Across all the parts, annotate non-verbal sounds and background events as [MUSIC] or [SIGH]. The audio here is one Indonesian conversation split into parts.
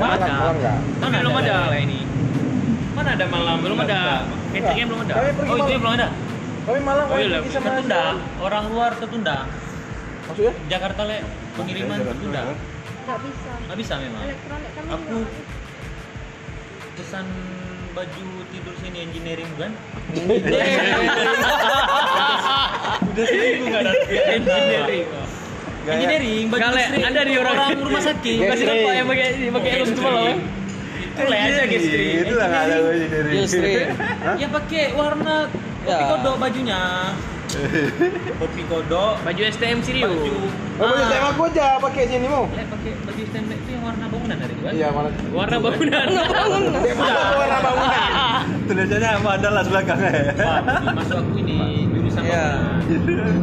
Nggak ada. Kan belum ada lah ini. Mana ada malam? Belum ada. Cateringnya belum ada. Oh, itu belum ada. Kami malam Oh kami iya, pergi sama tertunda. Orang luar tertunda. Maksudnya? Jakarta le pengiriman tertunda. Nggak bisa. Nggak bisa memang. Elektronik kami Aku pesan baju tidur sini engineering bukan? [LAUGHS] Udah seminggu nggak ada. engineering. Engineering baju Gale, istri ada di orang- rumah sakit. Gestri. Kasih nampak yang pakai pakai helm cuma lah. Itu lah aja gestri. Itu lah nggak ada dari. Justru. Ya pakai warna kopi Ya. kodok bajunya. [LAUGHS] kopi kodok, baju STM Sirio. Baju Oh, baju tema aku aja pakai sini mau. Le, pakai baju STM itu yang warna bangunan dari kan? Iya? Warna bangunan. Dia mana warna bangunan? [LAUGHS] Tulisannya apa ada lah belakangnya. Masuk aku ini jurusan Iya. bangunan.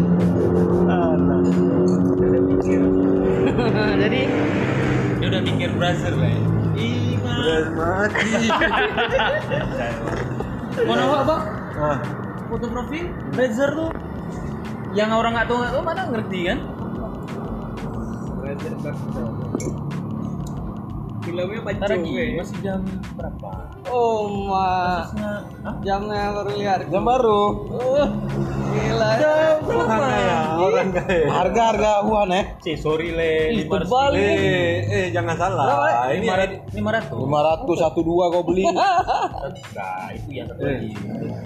[LAUGHS] Jadi Dia udah mikir brother lah. ya. Ima. [LAUGHS] Mau nawa bang? Ah, Foto profil, brother tuh. Yang orang nggak tahu nggak tahu mana ngerti kan? Filmnya lagi masih jam berapa? oh ma jamnya baru lihat. Jam baru. Uh, gila. Kaya, orang kaya. Harga harga uan eh. Si sorry le. Tebal ini. Eh, eh jangan salah. Ini Lima ratus. Lima ratus. Lima ratus satu dua kau beli. [LAUGHS] Nah, itu yang satu lagi.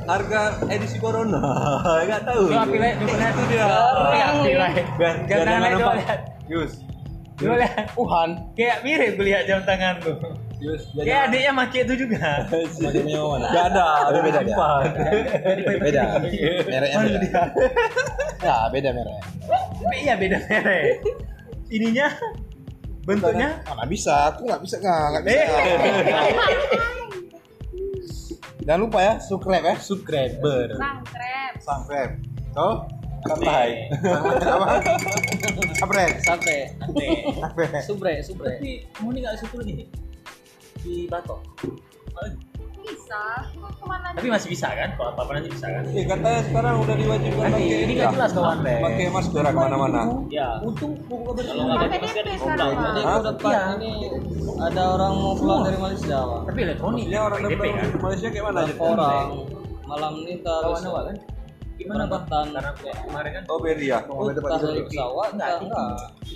harga edisi corona. [LAUGHS] Enggak tahu. Lihat. Itu dia. Jam jangan itu nampak. lihat. Yus. Coba lihat. Uhan. Kayak mirip gue lihat jam tangan tuh. Kayak adiknya make itu juga. Modelnya mana? Enggak ada, beda dia. sumpah. Beda. Mereknya beda. Ya, beda mereknya. Tapi iya beda merek. Ininya bentuknya Mana bisa? Aku nggak bisa nggak nggak bisa. Jangan lupa ya, subscribe ya. subscriber. Sangkrep. Subscribe. Tuh, santai. Apa? Subscribe. Sampai. Sampai. Subre, subre. Tapi mau nih nggak situ lagi nih di Batok. Bisa. Ke mana Tapi masih bisa kan? Kalau apa-apa nanti bisa kan? Eh, katanya sekarang udah diwajibkan Nanti pakai ini nggak jelas kawan le. pakai masker ke mana-mana. Ya. Untung buku kabar Kalau nggak sekarang Pak. aku dapat Iya. ini ada orang mau pulang dari Malaysia, Pak. Tapi elektronik. Maksudnya orang dari? Malaysia kayak mana aja? Orang malam ini kita Kawan? Gimana bang? Karena kemarin kan Oh, beri ya. Oh, entah dari pesawat, Enggak, enggak.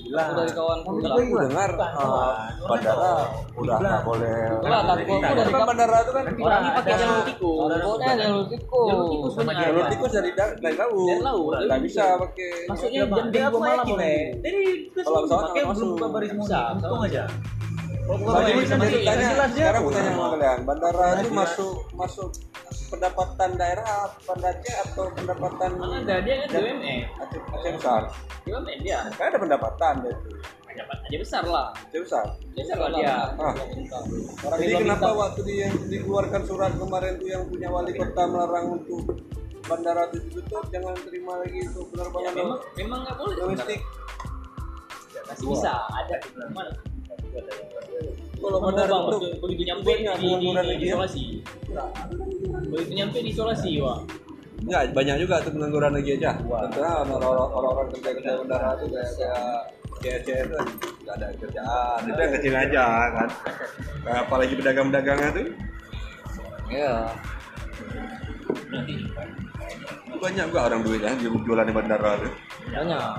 Aku dari Tapi bilang. aku dengar eh, bandara udah nggak boleh. Aku dari bandara itu kan Orang ini pakai jalur tikus. Jalur tikus. Jalur tikus dari dar- dari laut. Dari laut. Nggak bisa pakai. Maksudnya Jam- dua malam, yakin Bang. le. Jadi Kalau pesawat pakai belum masuk. buka baris Bisa. Untung aja. Kalau buka Jadi baris bisa mudik, tanya, sekarang aku tanya sama kalian, bandara itu masuk masuk pendapatan daerah pendapatan atau pendapatan Mana ada dia kan BUMN. Aceh Aceh besar? BUMN dia. Kan ada pendapatan dia itu. Dapat aja besar lah. Aceh besar. Besar lah dia. Ah. Orang Jadi kenapa waktu di, yang dikeluarkan surat kemarin tuh yang punya wali kota melarang untuk bandara itu ditutup, jangan terima lagi Ya, penerbangan memang memang nggak boleh domestik. masih bisa ada di mana Kalau bandara itu begitu- nyampe di, ya. isolasi begitu nyampe di isolasi wah Enggak, banyak juga tuh pengangguran lagi aja. Tentunya orang- orang-orang kerja kerja bandara itu kayak kayak CC itu nggak ada kerjaan. Itu yang kecil aja kan. Kayak apalagi pedagang-pedagangnya tuh Iya. banyak juga orang duitnya di jualan di bandara tuh. Banyak.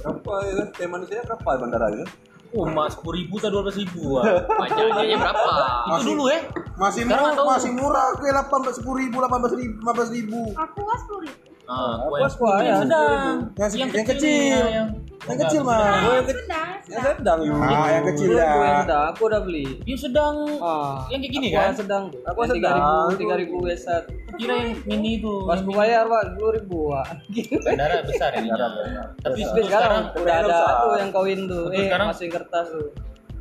Berapa ya? Teh manusia berapa di bandara itu? oh mas sepuluh ribu atau dua belas ribu [LAUGHS] pajaknya berapa itu dulu ya Masih murah, masih murah ke delapan belas sepuluh ribu, delapan belas ribu, lima belas ribu. Aku was sepuluh ribu. ah Apa yang squad ya? sedang Yang, yang, kecil yang yang kecil mah. Yang kecil. Yang sedang yuk. Ah, yang kecil ya. aku yang sedang, aku udah beli. yang sedang Ah, yang kayak gini aku kan yang sedang. Aku Yang sedang. 3000, 3000 wesat. kira yang mini itu Pas aku bayar, Pak, 10000, Pak. bandara besar ini tapi sekarang udah ada tuh yang kawin tuh. Eh, masih kertas tuh.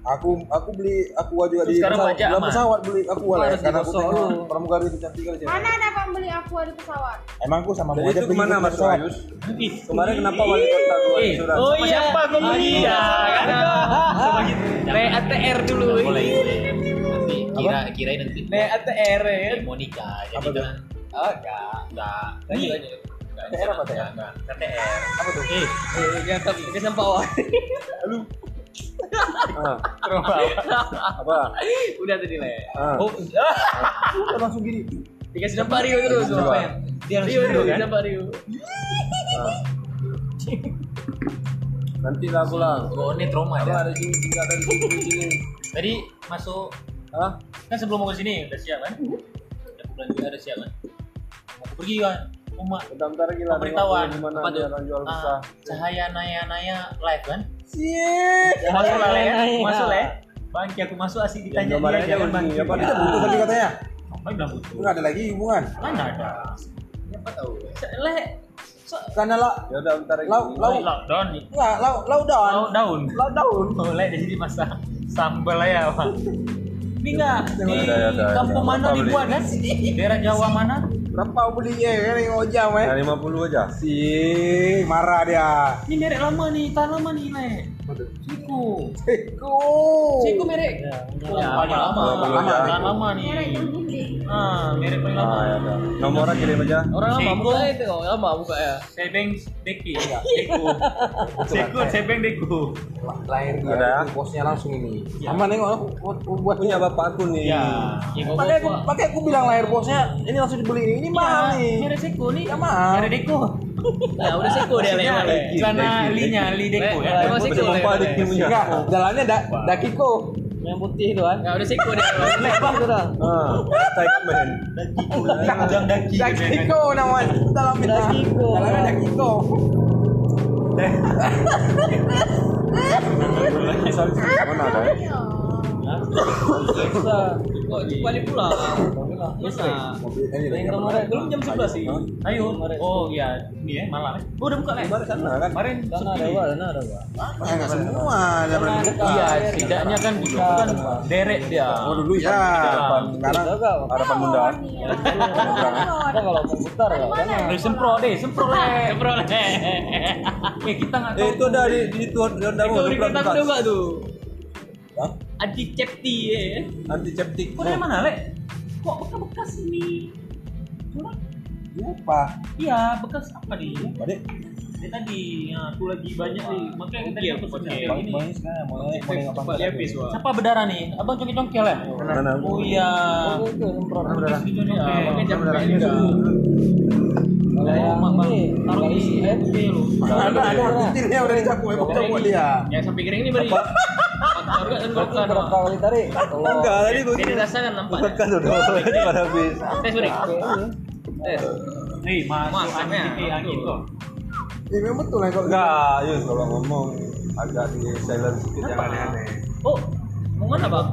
Aku aku beli aku juga Terus di sekarang pesawat, dalam pesawat beli aku lah karena aku tengok pramugari itu cantik kali Mana ada bang beli aku di pesawat? Emang aku sama Jadi mau aja ke mana ke Mas pesawat. Ayus? Kemarin kenapa wali kota keluar Eh, surat? oh iya, siapa aku iya, kan? Sama gitu. PATR dulu. Boleh, kira kira nanti. PATR ya. mau nikah, jadi kan. Oh, enggak. Enggak. Ini TR apa TR? Enggak, TR. Apa tuh? Eh, Eh, yang tapi ke sampah, Wak. Apa? Udah tadi le. Ah. Oh, Udah langsung gini. dikasih dampak Rio terus. Ya? Dia langsung Rio, dulu Rio, kan? Rio. Ah. Nanti lah pulang. Oh, ini trauma ya. ada sini tinggal ada di sini di sini. Tadi masuk Hah? kan sebelum mau ke sini udah siap kan? Udah pulang juga udah siap kan? Mau pergi kan? Rumah Bentar-bentar lagi lah. Pemberitahuan. Apa tuh? besar. cahaya naya naya live kan? Sih. Masuk lah ya? Naya. masuk le. Bangki aku masuk asik ditanya dia jangan bangki. apa Kita butuh tadi katanya. Apa bilang butuh? Enggak ada lagi hubungan. Mana ada? Siapa tahu? Le, Karena la Ya udah bentar lagi. lau lau lockdown enggak lau lau down. Lauk daun. Lau daun. Oh, le di sini masak sambal ya, Pak. Ini enggak di kampung mana dibuat kan? Daerah Jawa mana? Berapa belinya eh, kan tengok jam eh? Dah 50 aja. Si marah dia. Ni merek lama ni, tahan lama ni lai. Ciku. Ciku. Ciku merek. Ya, ya, lama. Lama. Lama. Lama. lama. lama. lama ni. Merek Ah, ya udah. Nomornya kirim aja. Orang lama buka itu kok, lama buka ya. Sebeng Deki. [LAUGHS] Deku. Siku Sebeng Deku. Lahir dia Ada. itu bosnya langsung ini. Sama nengok aku buat buat Punya bapakku nih. Ya. Ya gua Pakai aku pakai aku bilang lahir bosnya ini langsung dibeli ini. Ini mahal Ya, nih. merek Siku nih. Ya mahal. Deku. Ya udah seko dia. Celana Deki, linya li Deku ya. Udah punya. Enggak, jalannya da, Dakiko. Yang putih itu kan. Ya udah seko dia. Le, bang itu dah. Ah, tag man. Jangan Daki. Dakiko namanya. Dalamnya Dakiko. Dalamnya Dakiko. [LAUGHS] Mana ada? Bisa. Kok cepat dia pulang? Bisa. Mobil ini lagi. Yang kemarin belum jam 11 sih. Ayo. Oh iya, ini ya malam. Oh, udah buka Le. Kemarin sana kan? Kemarin Sana ada. Wak, sana ada. Ah, enggak semua ada. Iya, setidaknya kan itu kan deret dia. Oh dulu ya. depan. Sekarang. Harapan bunda. Kita kalau mau putar ya, kan semprot deh, semprot le. Semprot le. Eh kita nggak tahu. Eh, itu udah di di itu udah Itu mau di kereta aku juga tuh. Hah? Anti cepti ya. antiseptik. Kok dari mana le? Kok bekas-bekas ini? Lupa. iya bekas apa nih? Balik. Ini tadi, ya, aku lagi banyak nih. Makanya tadi aku pakai ini. bang sekarang mau mau nengok Cepat dia habis Wak. Siapa berdarah nih? Abang congkel-congkel ya? Mana? Oh iya. Oh, itu semprot. Congkel. Ya, Oh, mak bang, ini, taruh di lu. Ada ada titilnya udah dicapu ya, buat dia. Yang sampai kering ini beri. Kan kotor. Berapa kali tarik? Kalau Enggak, tadi Ini begini. rasakan nampaknya. Bukan udah tadi pada habis. Tes beri. Tes. Hei, masuk angin, angin kok. ini memang betul lah kalau Enggak, Yus kalau ngomong agak di silent sedikit yang aneh-aneh. Oh, mau mana bang?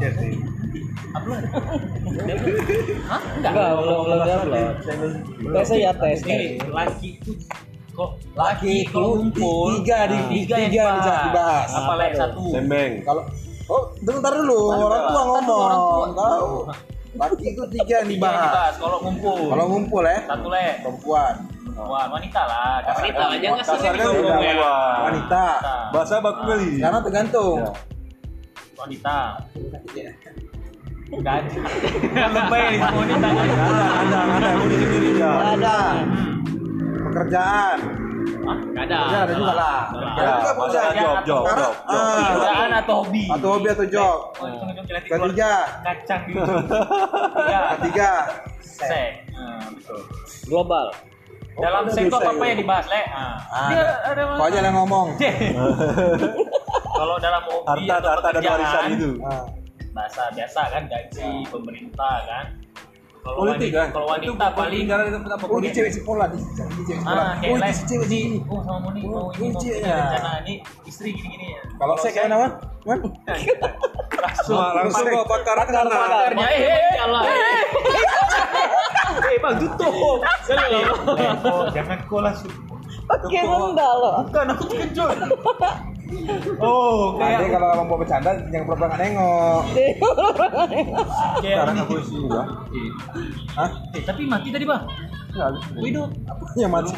Upload. [LAUGHS] Hah? Enggak, belum belum upload. Tes ya tes. Eh, laki itu kok itu ngumpul tiga di- tiga yang tiga dibahas. dibahas. Apa lek satu? Sembeng. kalau oh bentar dulu orang tua ngomong tahu laki itu tiga yang dibahas kalau ngumpul. kalau ngumpul ya satu lek. perempuan Wah, wanita lah. Wanita lah, jangan Kasarnya ini udah ya. wanita Bahasa baku kali. karena tergantung Ya. Wanita. Enggak ada. Lebay nih semua wanita. Ada, ada, ada. Ya. ada Pekerjaan Hah? Enggak ada. ya ada juga lah Ada. ada juga Ya, pekerjaan masalah job, job, job, ah, Pekerjaan atau hobi? atau hobi atau job Oh, keluar ketiga kacang di. Tiga. ketiga Sek. Nah, betul. Global. Dalam ada sek itu bisa apa ya? yang dibahas, Le? Ah, Dia ada kau aja yang ngomong [LAUGHS] Kalau dalam hobi Harta, atau harta dan warisan pekerjaan, itu. Ah, bahasa biasa kan gaji pemerintah kan. Kalau Politik wanita, kan? kalau Itu wanita paling negara itu apa oh ini cewek sekolah ini cewek sekolah ah oh ini cewek di sini oh sama Moni Oh, ini mau punya rencana ini istri gini-gini ya. kalau saya kayak nama man langsung langsung gua pakar karena pakarnya eh eh, eh Allah. Eh bang tutup. Selalu. Jangan kau langsung. Oke, rendah loh. Bukan aku terkejut. Oh, Nanti kayak kalau abang mau bercanda jangan pura-pura nggak nengok kayak sekarang ini. aku isi juga. Hah? Eh, tapi mati tadi bang. Hidup. yang mati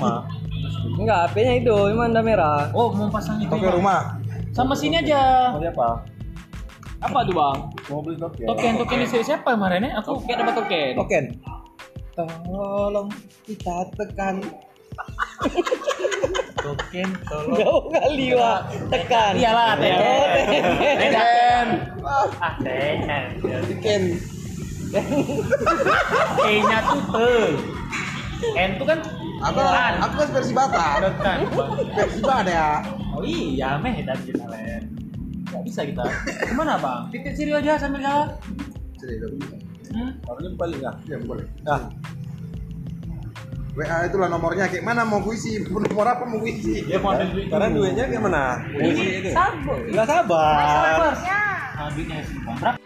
Enggak, HP-nya itu, emang ada merah. Oh, mau pasang itu. Bang. rumah Sama sini aja. Mau siapa? Apa tuh, Bang? Mau beli token. Token token istri siapa kemarin ya? Aku Token apa token? token tolong kita tekan [LAUGHS] Token Solo. Jauh kali Wak. Tekan. Iyalah, Oh, Teken. Ken. Ah, Teken. Ken. E-nya tuh te. N tuh kan Aku aku kan versi Batak. Kan. Versi Batak ya. Oh iya, meh dan kita len. Gak bisa kita. Gimana bang? Titik siri aja sambil jalan. Jadi, aku bisa. Hmm? Orangnya balik nggak? Ya boleh. Nah, WA itulah nomornya kayak mana mau kuisi nomor apa mau kuisi ambil duit. karena duitnya gimana? Puisi itu. Sabar. Nggak sabar. Sabar. Ya. Nah, duitnya sih bang. Berapa?